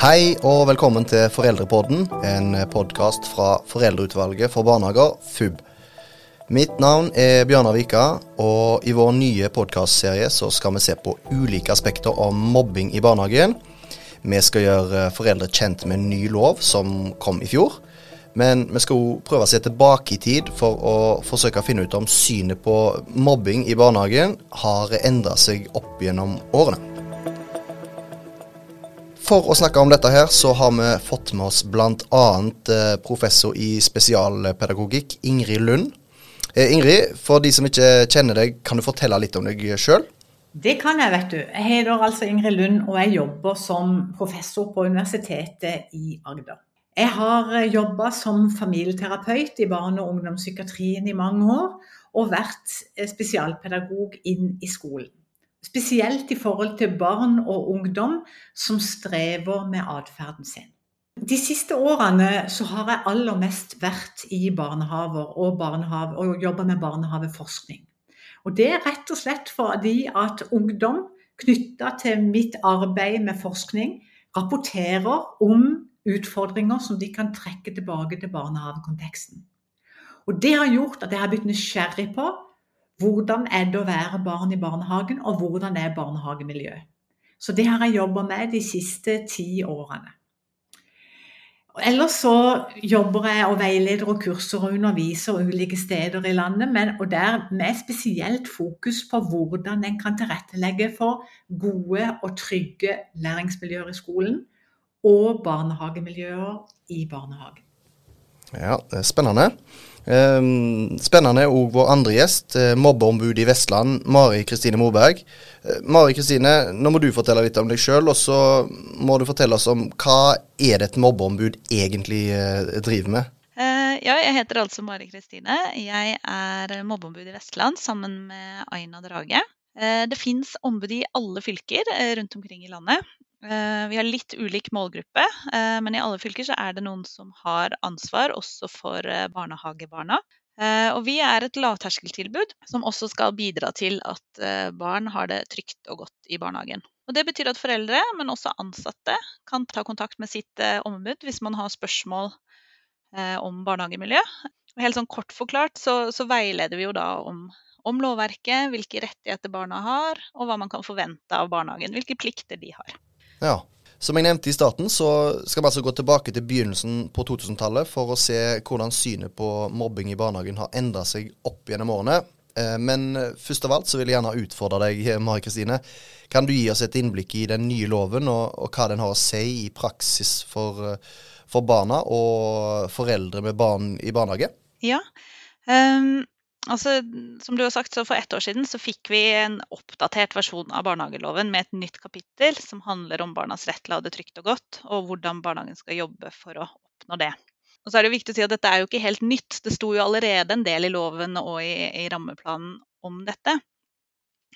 Hei og velkommen til Foreldrepodden, en podkast fra Foreldreutvalget for barnehager, FUB. Mitt navn er Bjørnar Vika, og i vår nye podkastserie så skal vi se på ulike aspekter av mobbing i barnehagen. Vi skal gjøre foreldre kjent med en ny lov som kom i fjor. Men vi skal òg prøve å se tilbake i tid for å forsøke å finne ut om synet på mobbing i barnehagen har endra seg opp gjennom årene. For å snakke om dette her, så har vi fått med oss bl.a. Eh, professor i spesialpedagogikk, Ingrid Lund. Eh, Ingrid, for de som ikke kjenner deg, kan du fortelle litt om deg sjøl? Det kan jeg, vet du. Jeg heter altså Ingrid Lund, og jeg jobber som professor på Universitetet i Agder. Jeg har eh, jobba som familieterapeut i barne- og ungdomspsykiatrien i mange år, og vært spesialpedagog inn i skolen. Spesielt i forhold til barn og ungdom som strever med atferden sin. De siste årene så har jeg aller mest vært i barnehaver og, barnehave, og jobba med barnehaveforskning. Og det er rett og slett fordi at ungdom knytta til mitt arbeid med forskning rapporterer om utfordringer som de kan trekke tilbake til barnehavekonteksten. Og Det har gjort at jeg har blitt nysgjerrig på hvordan er det å være barn i barnehagen, og hvordan er barnehagemiljøet? Så det har jeg jobba med de siste ti årene. Ellers så jobber jeg og veileder og kurser og underviser ulike steder i landet, men, og der med spesielt fokus på hvordan en kan tilrettelegge for gode og trygge læringsmiljøer i skolen, og barnehagemiljøer i barnehagen. Ja, det er spennende. Ehm, spennende er òg vår andre gjest, eh, mobbeombud i Vestland, Mari Kristine Morberg. Eh, Mari Kristine, nå må du fortelle litt om deg sjøl, og så må du fortelle oss om hva er det et mobbeombud egentlig eh, driver med? Ja, jeg heter altså Mari Kristine. Jeg er mobbeombud i Vestland sammen med Aina Drage. Det fins ombud i alle fylker rundt omkring i landet. Eh, vi har litt ulik målgruppe, eh, men i alle fylker så er det noen som har ansvar også for eh, barnehagebarna. Og vi er et lavterskeltilbud som også skal bidra til at barn har det trygt og godt i barnehagen. Og Det betyr at foreldre, men også ansatte, kan ta kontakt med sitt ombud hvis man har spørsmål om barnehagemiljø. Og helt sånn kort forklart så, så veileder vi jo da om om lovverket, hvilke rettigheter barna har, og hva man kan forvente av barnehagen. Hvilke plikter de har. Ja. Som jeg nevnte i starten, så skal vi altså gå tilbake til begynnelsen på 2000-tallet for å se hvordan synet på mobbing i barnehagen har endra seg opp gjennom årene. Eh, men først av alt så vil jeg gjerne utfordre deg, Mari Kristine. Kan du gi oss et innblikk i den nye loven, og, og hva den har å si i praksis for, for barna og foreldre med barn i barnehage? Ja, um, Altså, som du har sagt, så For ett år siden så fikk vi en oppdatert versjon av barnehageloven med et nytt kapittel som handler om barnas rett til å ha det trygt og godt, og hvordan barnehagen skal jobbe for å oppnå det. Og så er det viktig å si at Dette er jo ikke helt nytt. Det sto jo allerede en del i loven og i, i rammeplanen om dette.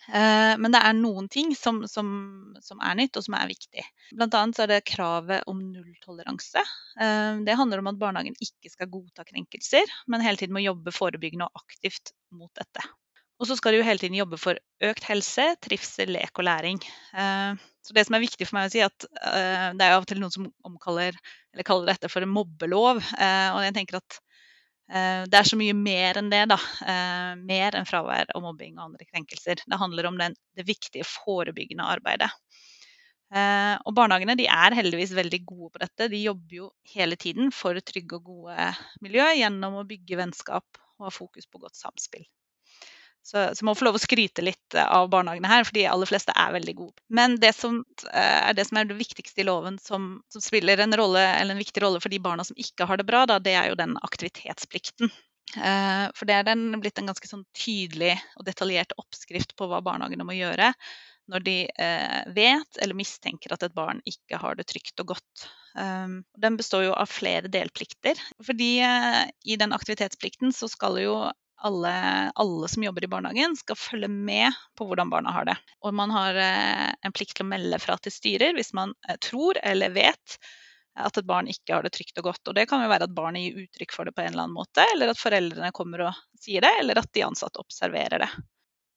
Eh, men det er noen ting som, som, som, er nytt, og som er viktig. Blant annet er det kravet om nulltoleranse. Eh, det handler om at barnehagen ikke skal godta krenkelser, men hele tiden må jobbe forebyggende og aktivt mot dette. Og så skal de jo hele tiden jobbe for økt helse, trivsel, lek og læring. Eh, så det som er viktig for meg å si, at det er jo av og til noen som omkaller, eller kaller dette for en mobbelov. Og jeg tenker at det er så mye mer enn det, da. Eh, mer enn fravær og mobbing og andre krenkelser. Det handler om den, det viktige forebyggende arbeidet. Eh, og barnehagene de er heldigvis veldig gode på dette. De jobber jo hele tiden for trygge og gode miljø gjennom å bygge vennskap og ha fokus på godt samspill. Så, så må få lov å skryte litt eh, av barnehagene her, for de aller fleste er veldig gode. Men det som eh, er det som er det viktigste i loven, som, som spiller en, rolle, en, viktig rolle for de barna som ikke har det bra, da, det er jo den aktivitetsplikten. Eh, for det er den, blitt en ganske sånn tydelig og detaljert oppskrift på hva barnehagene må gjøre når de vet eller mistenker at et barn ikke har det trygt og godt. Den består jo av flere delplikter. Fordi i den aktivitetsplikten så skal jo alle, alle, som jobber i barnehagen, skal følge med på hvordan barna har det. Og man har eh, en plikt til å melde fra til styrer hvis man eh, tror eller vet at et barn ikke har det trygt og godt. Og det kan jo være at barnet gir uttrykk for det på en eller annen måte, eller at foreldrene kommer og sier det, eller at de ansatte observerer det.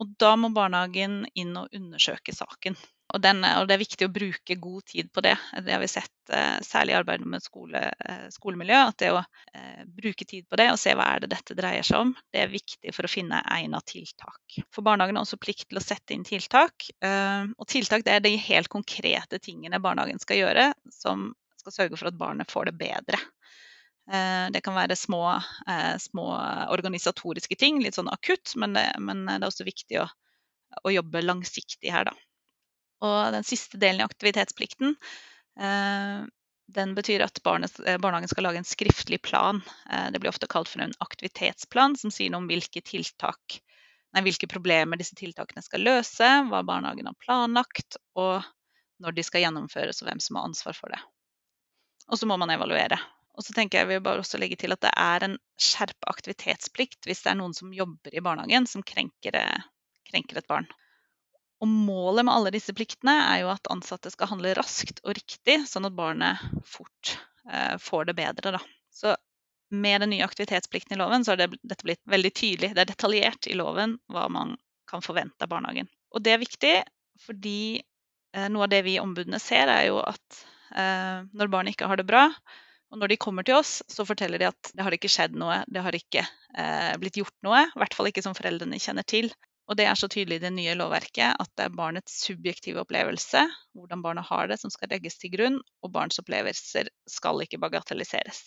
Og da må barnehagen inn og undersøke saken. Og, den, og, det er viktig å bruke god tid på det. Det har vi sett eh, særlig i arbeidet med skole, eh, skolemiljø. At det å eh, bruke tid på det og se hva er det dette dreier seg om, det er viktig for å finne egnet tiltak. For barnehagen har også plikt til å sette inn tiltak. Eh, og tiltak det er de helt konkrete tingene barnehagen skal gjøre, som skal sørge for at barnet får det bedre. Eh, det kan være små, små, organisatoriske ting, litt sånn akutt, men det, men det er også viktig å, å jobbe langsiktig her, da. Og den siste delen i aktivitetsplikten eh, den betyr at eh, barnehagen skal lage en skriftlig plan. Eh, det blir ofte kalt for en aktivitetsplan, som sier noe om hvilke tiltak, nei, hvilke problemer disse tiltakene skal løse, hva barnehagen har planlagt, og når de skal gjennomføres, og hvem som har ansvar for det. Og så må man evaluere. Og så tenker jeg vi bare også legge til at det er en skjerpa aktivitetsplikt hvis det er noen som jobber i barnehagen som krenker, krenker et barn. Og målet med alle disse pliktene er jo at ansatte skal handle raskt og riktig, sånn at barnet fort eh, får det bedre. Da. Så med den nye aktivitetsplikten i loven så har det, dette blitt veldig tydelig. Det er detaljert i loven hva man kan forvente av barnehagen. Og det er viktig fordi eh, noe av det vi ombudene ser, er jo at eh, når barnet ikke har det bra, og når de kommer til oss, så forteller de at det har ikke skjedd noe, det har ikke eh, blitt gjort noe. I hvert fall ikke som foreldrene kjenner til. Og det er så tydelig i det nye lovverket at det er barnets subjektive opplevelse, hvordan barnet har det, som skal legges til grunn, og barns opplevelser skal ikke bagatelliseres.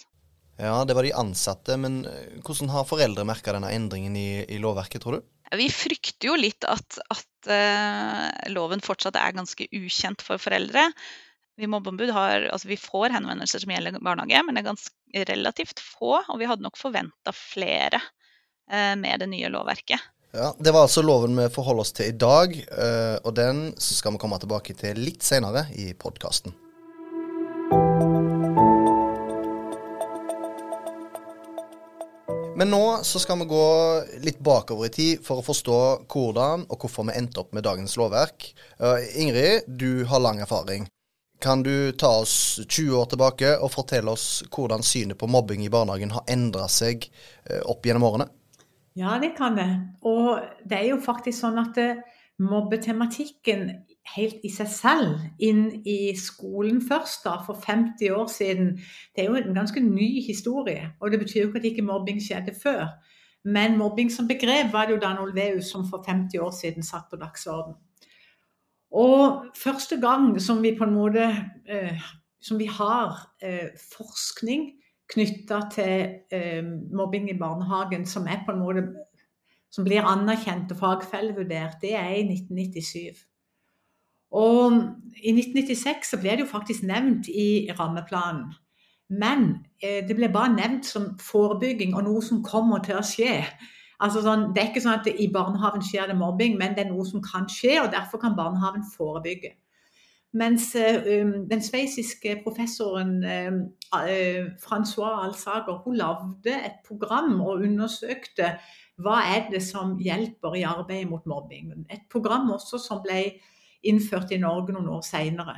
Ja, det var de ansatte, men eh, hvordan har foreldre merka denne endringen i, i, lovverket, tror du? Vi frykter jo litt at, at uh, loven fortsatt er ganske ukjent for foreldre. Vi mobbeombud har, altså vi får henvendelser som gjelder barnehage, men det er ganske relativt få. Og vi hadde nok forventa flere uh, med det nye lovverket. Ja, Det var altså loven vi forholder oss til i dag, eh, og den skal vi komme tilbake til litt senere i podkasten. Men nå så skal vi gå litt bakover i tid for å forstå hvordan og hvorfor vi endte opp med dagens lovverk. Uh, Ingrid, du har lang erfaring. Kan du ta oss 20 år tilbake og fortelle oss hvordan synet på mobbing i barnehagen har endra seg uh, opp gjennom årene? Ja, det kan det. Og det er jo faktisk sånn at eh, mobbetematikken helt i seg selv inn i skolen først, da, for 50 år siden, det er jo en ganske ny historie. Og det betyr jo ikke at ikke mobbing skjedde før. Men mobbing som begrep var det jo Dan Olveus som for 50 år siden satt på dagsorden. Og første gang som vi på en måte eh, som vi har eh, forskning knytta til eh, mobbing i barnehagen, som er på en måte som blir anerkjent og fagfellevurdert, det er i 1997. Og i 1996 så ble det jo faktisk nevnt i rammeplanen. Men eh, det ble bare nevnt som forebygging og noe som kommer til å skje. Altså sånn, det er ikke sånn at i barnehagen skjer det mobbing, men det er noe som kan skje, og derfor kan barnehagen forebygge. Mens um, den sveitsiske professoren uh, Francois Alsager hun lagde et program og undersøkte hva er det som hjelper i arbeidet mot mobbing. Et program også som ble innført i Norge noen år seinere.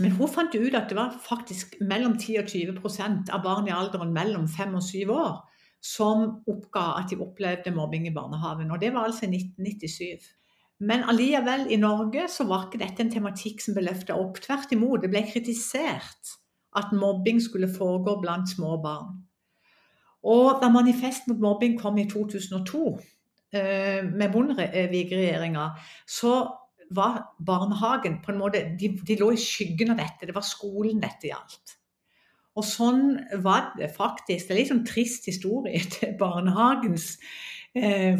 Men hun fant ut at det var faktisk mellom 10 og 20% av barn i alderen mellom 5 og 7 år som oppga at de opplevde mobbing i barnehagen. Og det var altså i 1997. Men allikevel, i Norge så var ikke dette en tematikk som ble løfta opp. Tvert imot, det ble kritisert at mobbing skulle foregå blant små barn. Og da Manifest mot mobbing kom i 2002, eh, med Bondevik-regjeringa, så var barnehagen på en måte de, de, lå i skyggen av dette. Det var skolen dette gjaldt. Og sånn var det faktisk. Det er litt sånn trist historie til barnehagens Eh,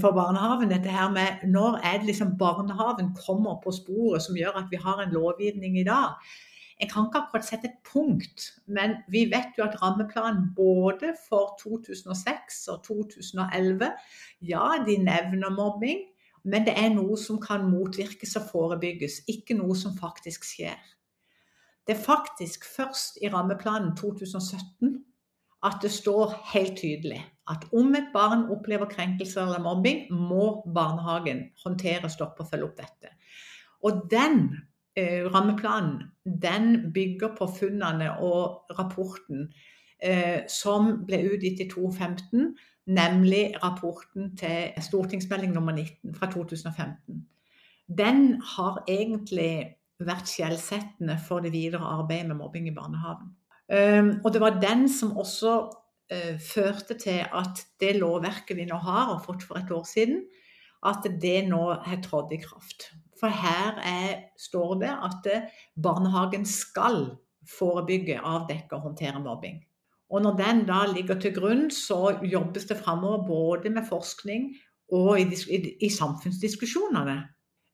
for barnehagen. Dette her med når er det liksom barnehagen kommer på sporet som gjør at vi har en lovgivning i dag. Jeg kan ikke akkurat sette et punkt, men vi vet jo at rammeplanen både for 2006 og 2011 Ja, de nevner mobbing, men det er noe som kan motvirkes og forebygges, ikke noe som faktisk skjer. Det er faktisk først i rammeplanen 2017 at det står helt tydelig at om et barn opplever krenkelser eller mobbing, må barnehagen håndtere, stoppe og følge opp dette. Og den eh, rammeplanen den bygger på funnene og rapporten eh, som ble utgitt i 2015, nemlig rapporten til stortingsmelding nummer 19 fra 2015. den har egentlig vært skjellsettende for det videre arbeidet med mobbing i barnehagen. Um, og det var den som også uh, førte til at det lovverket vi nå har, og fått for et år siden, at det nå har trådt i kraft. For her er, står det at barnehagen skal forebygge, avdekke og håndtere mobbing. Og når den da ligger til grunn, så jobbes det framover både med forskning og i, i, i samfunnsdiskusjonene.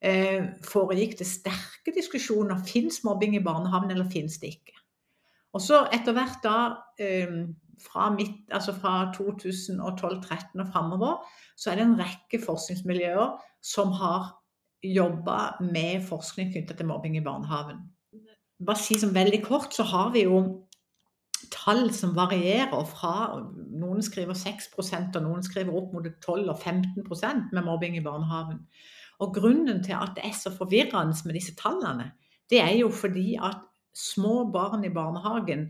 Eh, foregikk det sterke diskusjoner. Fins mobbing i barnehagen, eller fins det ikke? Og så etter hvert da, eh, fra, midt, altså fra 2012-2013 og framover, så er det en rekke forskningsmiljøer som har jobba med forskning knyttet til mobbing i barnehagen. Bare si som veldig kort, så har vi jo tall som varierer fra Noen skriver 6% og noen skriver opp mot 12 og 15% med mobbing i barnehagen. Og Grunnen til at det er så forvirrende med disse tallene, det er jo fordi at små barn i barnehagen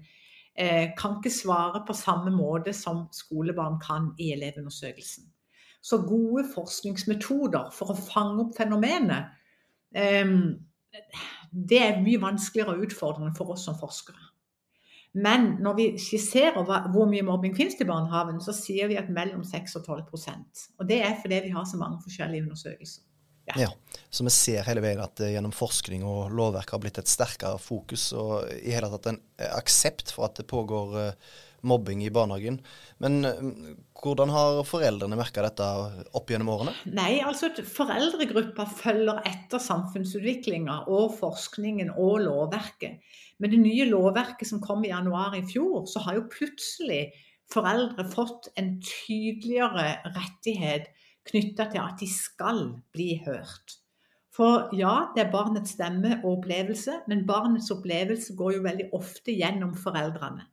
eh, kan ikke svare på samme måte som skolebarn kan i Elevundersøkelsen. Så gode forskningsmetoder for å fange opp fenomenet, eh, det er mye vanskeligere og utfordrende for oss som forskere. Men når vi skisserer hvor mye mobbing finnes i barnehagen, så sier vi at mellom 6 og 12% Og det er fordi vi har så mange forskjellige undersøkelser. Ja. ja. Så vi ser hele veien at det gjennom forskning og lovverk har blitt et sterkere fokus og i hele tatt en eh, aksept for at det pågår uh, mobbing i barnehagen. Men uh, hvordan har foreldrene merka dette opp gjennom årene? Nei, altså Foreldregruppa følger etter samfunnsutviklinga og forskningen og lovverket. Med det nye lovverket som kom i januar i fjor, så har jo plutselig foreldre fått en tydeligere rettighet knytta til at de skal bli hørt. For ja, det er barnets stemme og opplevelse, men barnets opplevelse går jo veldig ofte gjennom foreldrene.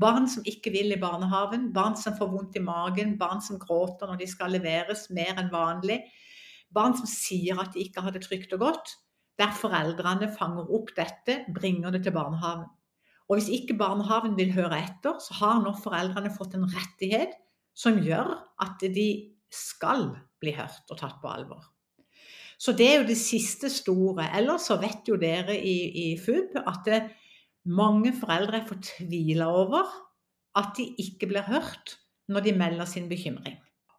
Barn som ikke vil i barnehagen, barn som får vondt i magen, barn som gråter når de skal leveres mer enn vanlig, barn som sier at de ikke har det trygt og godt der foreldrene fanger opp dette, bringer det til barnehagen. Og hvis ikke barnehagen vil høre etter, så har nå foreldrene fått en rettighet som gjør at de skal bli hørt og tatt på alvor. Så det er jo det siste store. Ellers så vet jo dere i, i FUB at det, mange foreldre er fortvila over at de ikke blir hørt når de melder sin bekymring.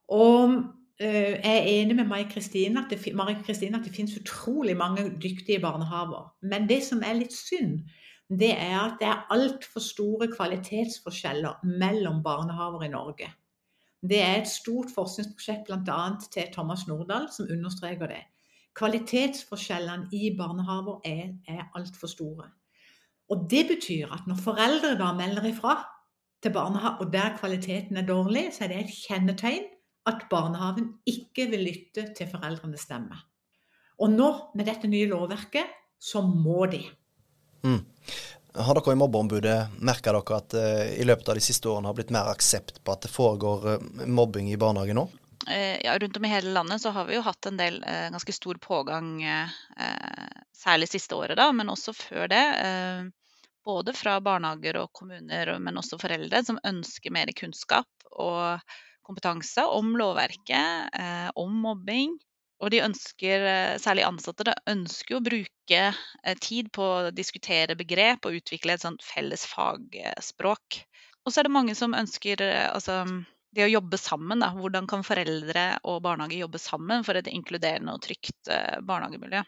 Og Eh, jeg er enig med Marie Kristine at, at det finnes utrolig mange dyktige barnehaver. Men det som er litt synd, det er at det er altfor store kvalitetsforskjeller mellom barnehaver i Norge. Det er et stort forskningsprosjekt bl.a. til Thomas Nordahl som understreker det. Kvalitetsforskjellene i barnehager er, er altfor store. Og Det betyr at når foreldre da melder ifra til barnehaver, og der kvaliteten er dårlig, så er det et kjennetegn at barnehagen ikke vil lytte til foreldrenes stemme. Og nå, med dette nye lovverket, så må de. Mm. Har dere i Mobbeombudet merka dere at uh, i løpet av de siste årene har blitt mer aksept på at det foregår uh, mobbing i barnehagen nå? Uh, ja, rundt om i hele landet så har vi jo hatt en del ganske stor pågang, særlig siste året, da, men også før det. både fra barnehager og kommuner, men også foreldre som ønsker mer kunnskap. og kompetanse om lovverket, eh, om mobbing. Og de ønsker, eh, særlig ansatte, ønsker å bruke eh, tid på å diskutere begrep og utvikle et sånt felles fagspråk. Og så er det mange som ønsker altså, det å jobbe sammen. Da. Hvordan kan foreldre og barnehage jobbe sammen for et inkluderende og trygt barnehagemiljø?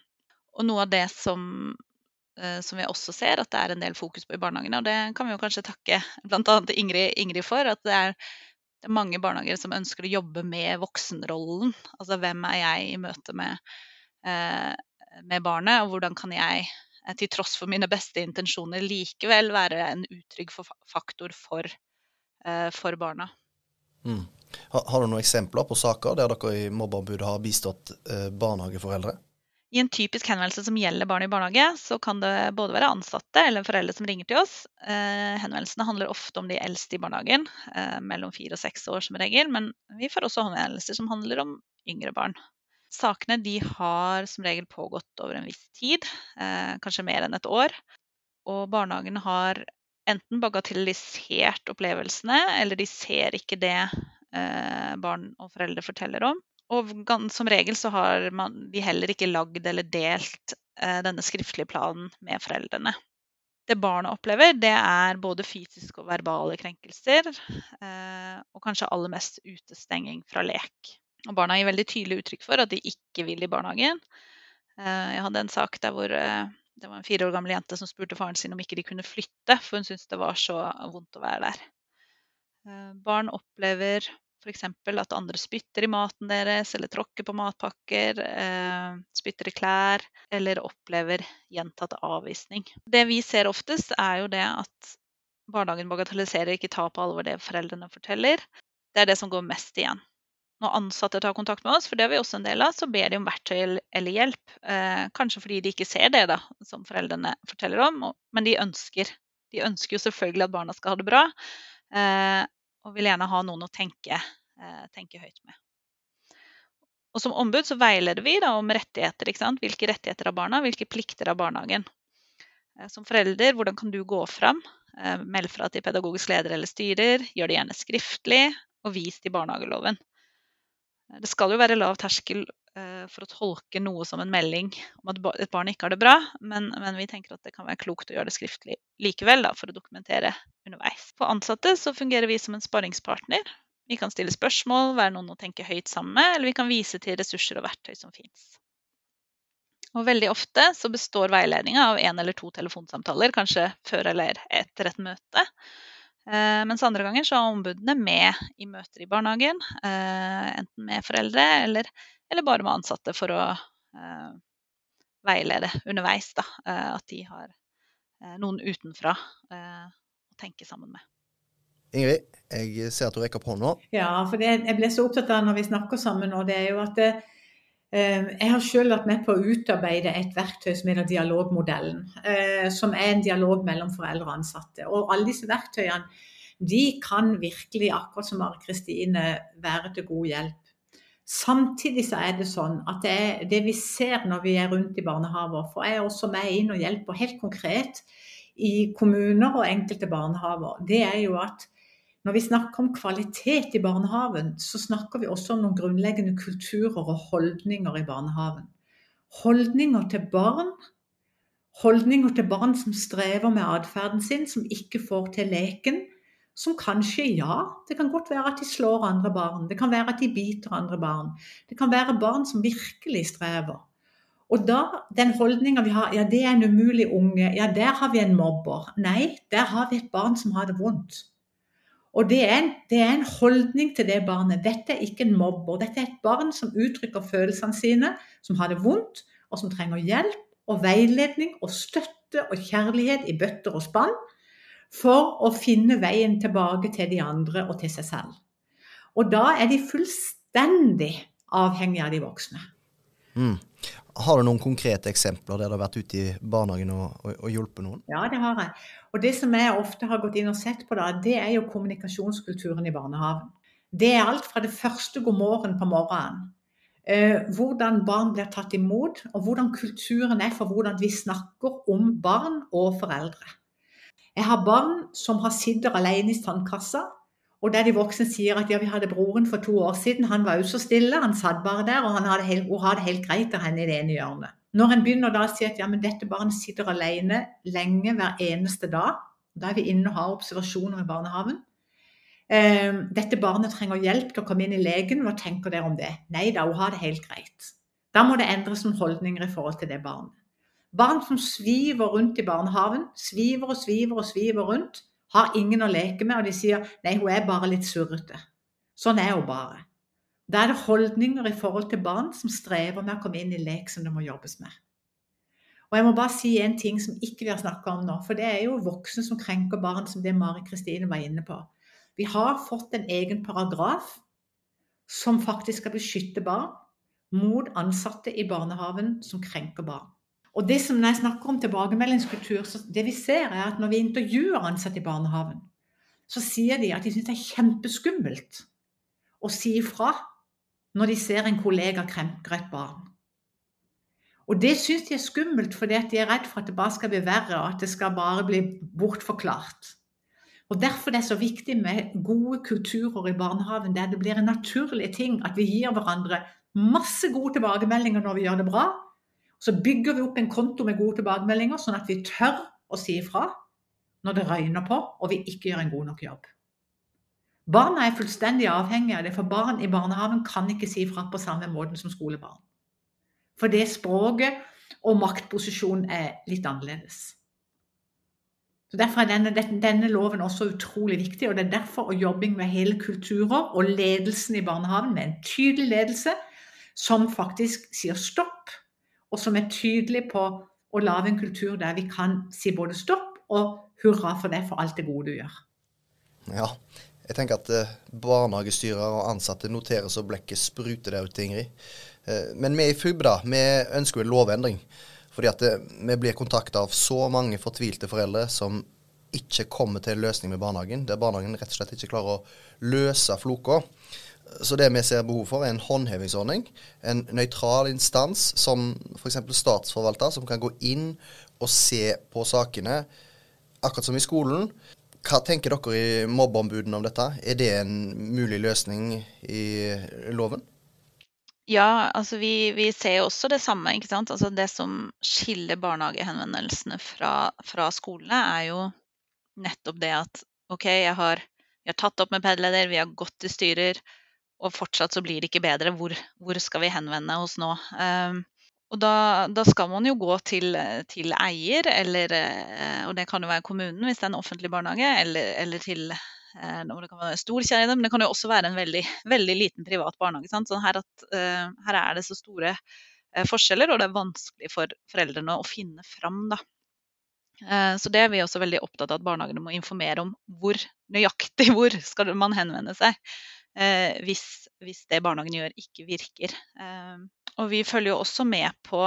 Og noe av det som, som vi også ser at det er en del fokus på i barnehagene, og det kan vi jo kanskje takke bl.a. Ingrid, Ingrid for, at det er det er mange barnehager som ønsker å jobbe med voksenrollen. Altså hvem er jeg i møte med, eh, med barnet, og hvordan kan jeg eh, til tross for mine beste intensjoner likevel være en utrygg faktor for, eh, for barna. Mm. Har, har, du noen eksempler på saker der dere i Mobbeombudet har bistått eh, barnehageforeldre? I en typisk henvendelse som gjelder barn i barnehage, så kan det både være ansatte eller foreldre som ringer til oss. Eh, henvendelsene handler ofte om de eldste i barnehagen, eh, mellom fire og seks år som regel. Men vi får også henvendelser som handler om yngre barn. Sakene de har som regel pågått over en viss tid, eh, kanskje mer enn et år. Og barnehagen har enten bagatellisert opplevelsene, eller de ser ikke det eh, barn og foreldre forteller om. Og som regel så har man, de heller ikke lagd eller delt eh, denne skriftlige planen med foreldrene. Det barnet opplever, det er både fysiske og verbale krenkelser, eh, og kanskje aller mest utestenging fra lek. Og barna gir veldig tydelig uttrykk for at de ikke vil i barnehagen. Eh, jeg hadde en sak der hvor eh, det var en fire år gammel jente som spurte faren sin om ikke de kunne flytte, for hun syntes det var så vondt å være der. Eh, barn opplever f.eks. at andre spytter i maten deres, eller tråkker på matpakker, eh, spytter i klær, eller opplever gjentatt avvisning. Det vi ser oftest, er jo det at barnehagen bagatelliserer ikke tar på alvor det foreldrene forteller. Det er det som går mest igjen. Når ansatte tar kontakt med oss, for det har vi også en del av, så ber de om verktøy eller hjelp. Eh, kanskje fordi de ikke ser det da, som foreldrene forteller om, men de ønsker. De ønsker jo selvfølgelig at barna skal ha det bra, eh, og vil gjerne ha noen å tenke, eh, tenke høyt med. Og Som ombud så veileder vi da om rettigheter. ikke sant? Hvilke rettigheter har barna, hvilke plikter har barnehagen. Eh, som forelder, hvordan kan du gå fram? Eh, meld fra til pedagogisk leder eller styrer. Gjør det gjerne skriftlig, og vis til barnehageloven. Det skal jo være lav terskel for å tolke noe som en melding om at et barn ikke har det bra, men, men, vi tenker at det kan være klokt å gjøre det skriftlig likevel, da, for å dokumentere underveis. For ansatte så fungerer vi som en sparringspartner. Vi kan stille spørsmål, være noen å tenke høyt sammen med, eller vi kan vise til ressurser og verktøy som fins. Og veldig ofte så består veiledninga av én eller to telefonsamtaler, kanskje før eller etter et møte. Eh, mens andre ganger så er ombudene med i møter i barnehagen. Eh, enten med foreldre eller, eller bare med ansatte for å eh, veilede underveis. Da, at de har noen utenfra å tenke sammen med. Ingrid, jeg ser at du rekker opp hånda. Ja, for det, jeg ble så opptatt av når vi snakker sammen nå, det er jo at det, jeg har selv vært med på å utarbeide et verktøy som heter dialogmodellen. Eh, som er en dialog mellom foreldre og ansatte. Og alle disse verktøyene de kan virkelig, akkurat som Mari Kristine, være til god hjelp. Samtidig så er det sånn at det, det vi ser når vi er rundt i barnehaver, for jeg er også med inn og hjelper helt konkret i kommuner og enkelte barnehaver, det er jo at når vi snakker om kvalitet i barnehagen, så snakker vi også om noen grunnleggende kulturer og holdninger i barnehagen. Holdninger til barn. Holdninger til barn som strever med atferden sin, som ikke får til leken. Som kanskje, ja, det kan godt være at de slår andre barn. Det kan være at de biter andre barn. Det kan være barn som virkelig strever. Og da, den holdninga vi har, ja det er en umulig unge, ja der har vi en mobber. Nei, der har vi et barn som har det vondt. Og det er, en, det er, en, holdning til det barnet. Dette er ikke en mobber. Dette er et barn som uttrykker følelsene sine, som har det vondt, og som trenger hjelp og veiledning og støtte og kjærlighet i bøtter og spann for å finne veien tilbake til de andre og til seg selv. Og da er de fullstendig avhengige av de voksne. Mm. Har du noen konkrete eksempler der du har vært ute i barnehagen og, og, og, hjulpet noen? Ja, det har jeg. Og det som jeg ofte har gått inn og sett på, da, det er jo kommunikasjonskulturen i barnehagen. Det er alt fra det første god morgen på morgenen. Eh, hvordan barn blir tatt imot, og hvordan kulturen er for hvordan vi snakker om barn og foreldre. Jeg har barn som har sittet alene i sandkassa og der de voksne sier at ja, vi hadde broren for to år siden, han var jo så stille, han satt bare der, og han hadde helt, hun hadde helt greit av henne i det ene hjørnet. Når en begynner da å si at ja, men dette barnet sitter alene lenge hver eneste dag, da er vi inne og har observasjoner i barnehagen. Eh, dette barnet trenger hjelp til å komme inn i legen, hva tenker dere om det? Nei da, hun har det helt greit. Da må det endres noen holdninger i forhold til det barnet. Barn som sviver rundt i barnehagen, sviver og sviver og sviver rundt, har ingen å leke med, og de sier nei, hun er bare litt surrete. Sånn er hun bare. Da er det holdninger i forhold til barn som strever med å komme inn i lek som det må jobbes med. Og jeg må bare si en ting som ikke vi har snakka om nå, for det er jo voksne som krenker barn, som det Mari Kristine var inne på. Vi har fått en egen paragraf som faktisk skal beskytte barn mot ansatte i barnehagen som krenker barn. Og det som Når jeg snakker om tilbakemeldingskultur, så det vi ser er at når vi intervjuer ansatte i barnehagen, så sier de at de syns det er kjempeskummelt å si ifra når de ser en kollega krenke et barn. Og det syns de er skummelt fordi de er redd for at det bare skal bli verre, og at det skal bare bli bortforklart. Og Derfor er det så viktig med gode kulturer i barnehagen, der det blir en naturlig ting at vi gir hverandre Masse gode tilbakemeldinger når vi gjør det bra. Så bygger vi opp en konto med gode tilbakemeldinger, sånn at vi tør å si ifra når det røyner på og vi ikke gjør en god nok jobb. Barna er fullstendig avhengige av det, for barn i barnehagen kan ikke si fra på samme måte som skolebarn. For det språket og maktposisjonen er litt annerledes. Så Derfor er denne, denne, loven også utrolig viktig, og det er derfor og jobbing med hele kulturer og ledelsen i barnehagen, med en tydelig ledelse som faktisk sier stopp, og som er tydelig på å lage en kultur der vi kan si både stopp og hurra for det for alt det gode du gjør. Ja, jeg tenker at barnehagestyrere og ansatte noterer så blekket spruter der ute, Ingrid. Eh, men vi i FUB da, vi ønsker en lovendring. Fordi at eh, vi blir kontakta av så mange fortvilte foreldre som ikke kommer til en løsning med barnehagen. Der barnehagen rett og slett ikke klarer å løse floka. Så det vi ser behov for, er en håndhevingsordning. En nøytral instans som f.eks. statsforvalter, som kan gå inn og se på sakene, akkurat som i skolen. Hva tenker dere i mobbeombudene om dette? Er det en mulig løsning i loven? Ja, altså vi, vi ser jo også det samme. ikke sant? Altså Det som skiller barnehagehenvendelsene fra, fra skolene, er jo nettopp det at OK, jeg har, jeg har tatt opp med PED-leder, vi har gått til styrer, og fortsatt så blir det ikke bedre. Hvor, hvor skal vi henvende oss nå? Um, og da, da, skal man jo gå til, til, eier, eller, eh, og det kan jo være kommunen hvis det er en offentlig barnehage, eller, eller til eh, det kan være en stor kjede, men det kan jo også være en veldig, veldig liten privat barnehage. Sant? Sånn her, at, uh, her, er det så store forskjeller, og det er vanskelig for foreldrene å finne fram. Da. Så det er vi også veldig opptatt av at barnehagene må informere om hvor nøyaktig hvor skal man henvende seg hvis, hvis, det barnehagen gjør, ikke virker. Og vi følger jo også med på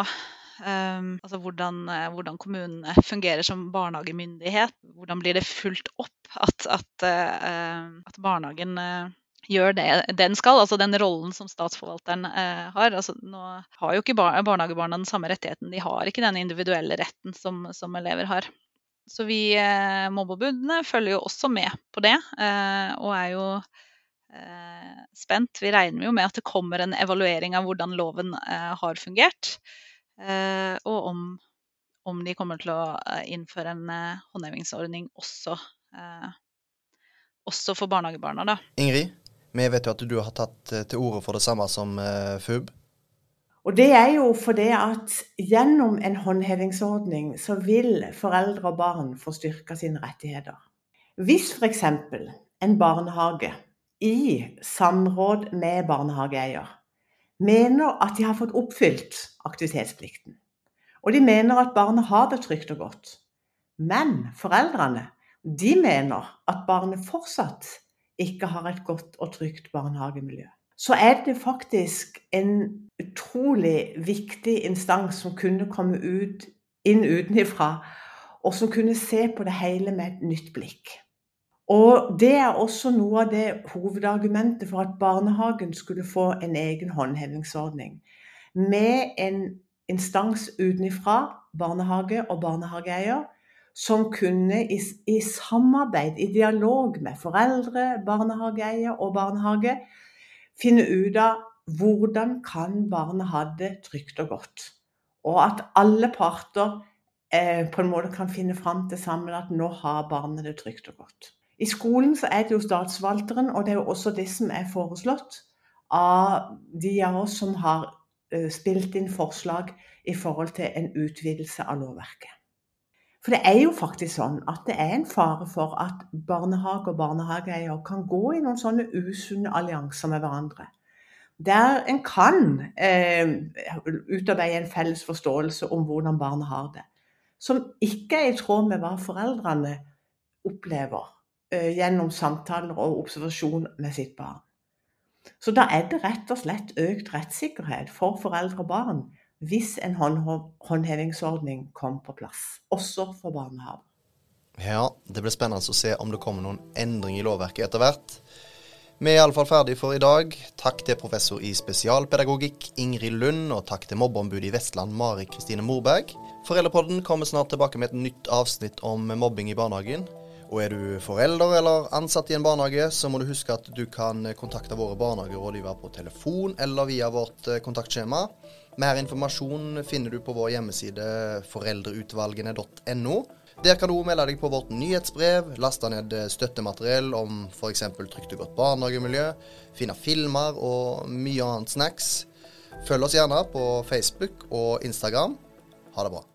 um, altså hvordan, eh, hvordan, kommunene fungerer som barnehagemyndighet. Hvordan blir det fulgt opp at, at, uh, at barnehagen uh, gjør det den skal, altså den rollen som statsforvalteren uh, har. Altså, nå har jo ikke bar barnehagebarna den samme rettigheten. De har ikke den individuelle retten som, som elever har. Så vi eh, mobbeombudene følger jo også med på det, og er jo Eh, spent. Vi regner jo med at det kommer en evaluering av hvordan loven eh, har fungert. Eh, og om, om, de kommer til å innføre en håndhevingsordning også, også for barnehagebarna. Da. Ingrid, vi vet jo at du har tatt til orde for det samme som FUB. Og Det er jo fordi at gjennom en håndhevingsordning så vil foreldre og barn få styrka sine rettigheter. Hvis f.eks. en barnehage i samråd med barnehageeier mener at de har fått oppfylt aktivitetsplikten. Og de mener at barnet har det trygt og godt. Men foreldrene de mener at barnet fortsatt ikke har et godt og trygt barnehagemiljø. Så er det faktisk en utrolig viktig instans som kunne komme ut, inn utenfra, og som kunne se på det hele med et nytt blikk. Og Det er også noe av det hovedargumentet for at barnehagen skulle få en egen håndhevingsordning. Med en instans utenfra, barnehage og barnehageeier, som kunne i, i, samarbeid, i dialog med foreldre, barnehageeier og barnehage, finne ut av hvordan kan barnet ha det trygt og godt. Og at alle parter eh, på en måte kan finne fram til sammen at nå har barnet det trygt og godt. I skolen så er det jo statsforvalteren, og det er jo også det som er foreslått av de av oss som har uh, spilt inn forslag i forhold til en utvidelse av lovverket. For det er jo faktisk sånn at det er en fare for at barnehage og barnehageeier kan gå i noen sånne usunne allianser med hverandre. Der en kan eh, utarbeide en felles forståelse om hvordan barn har det. Som ikke er i tråd med hva foreldrene opplever Eh, gjennom samtaler og observasjon med sitt barn. Så da er det rett og slett økt rettssikkerhet for foreldre og barn hvis en håndhevingsordning kom på plass, også for barnehaver. Ja, det blir spennende å se om det kommer noen endring i lovverket etter hvert. Vi er iallfall ferdig for i dag. Takk til professor i spesialpedagogikk Ingrid Lund, og takk til mobbeombudet i Vestland Mari Kristine Morberg. Foreldrepodden kommer snart tilbake med et nytt avsnitt om mobbing i barnehagen. Og er du forelder eller ansatt i en barnehage, så må du huske at du kan kontakte våre barnehagerådgivere på telefon eller via vårt eh, kontaktskjema. Mer informasjon finner du på vår hjemmeside foreldreutvalgene.no. Der kan du melde deg på vårt nyhetsbrev, laste ned eh, støttemateriell om f.eks. trygt og godt barnehagemiljø, finne filmer og mye annet snacks. Følg oss gjerne på Facebook og Instagram. Ha det bra.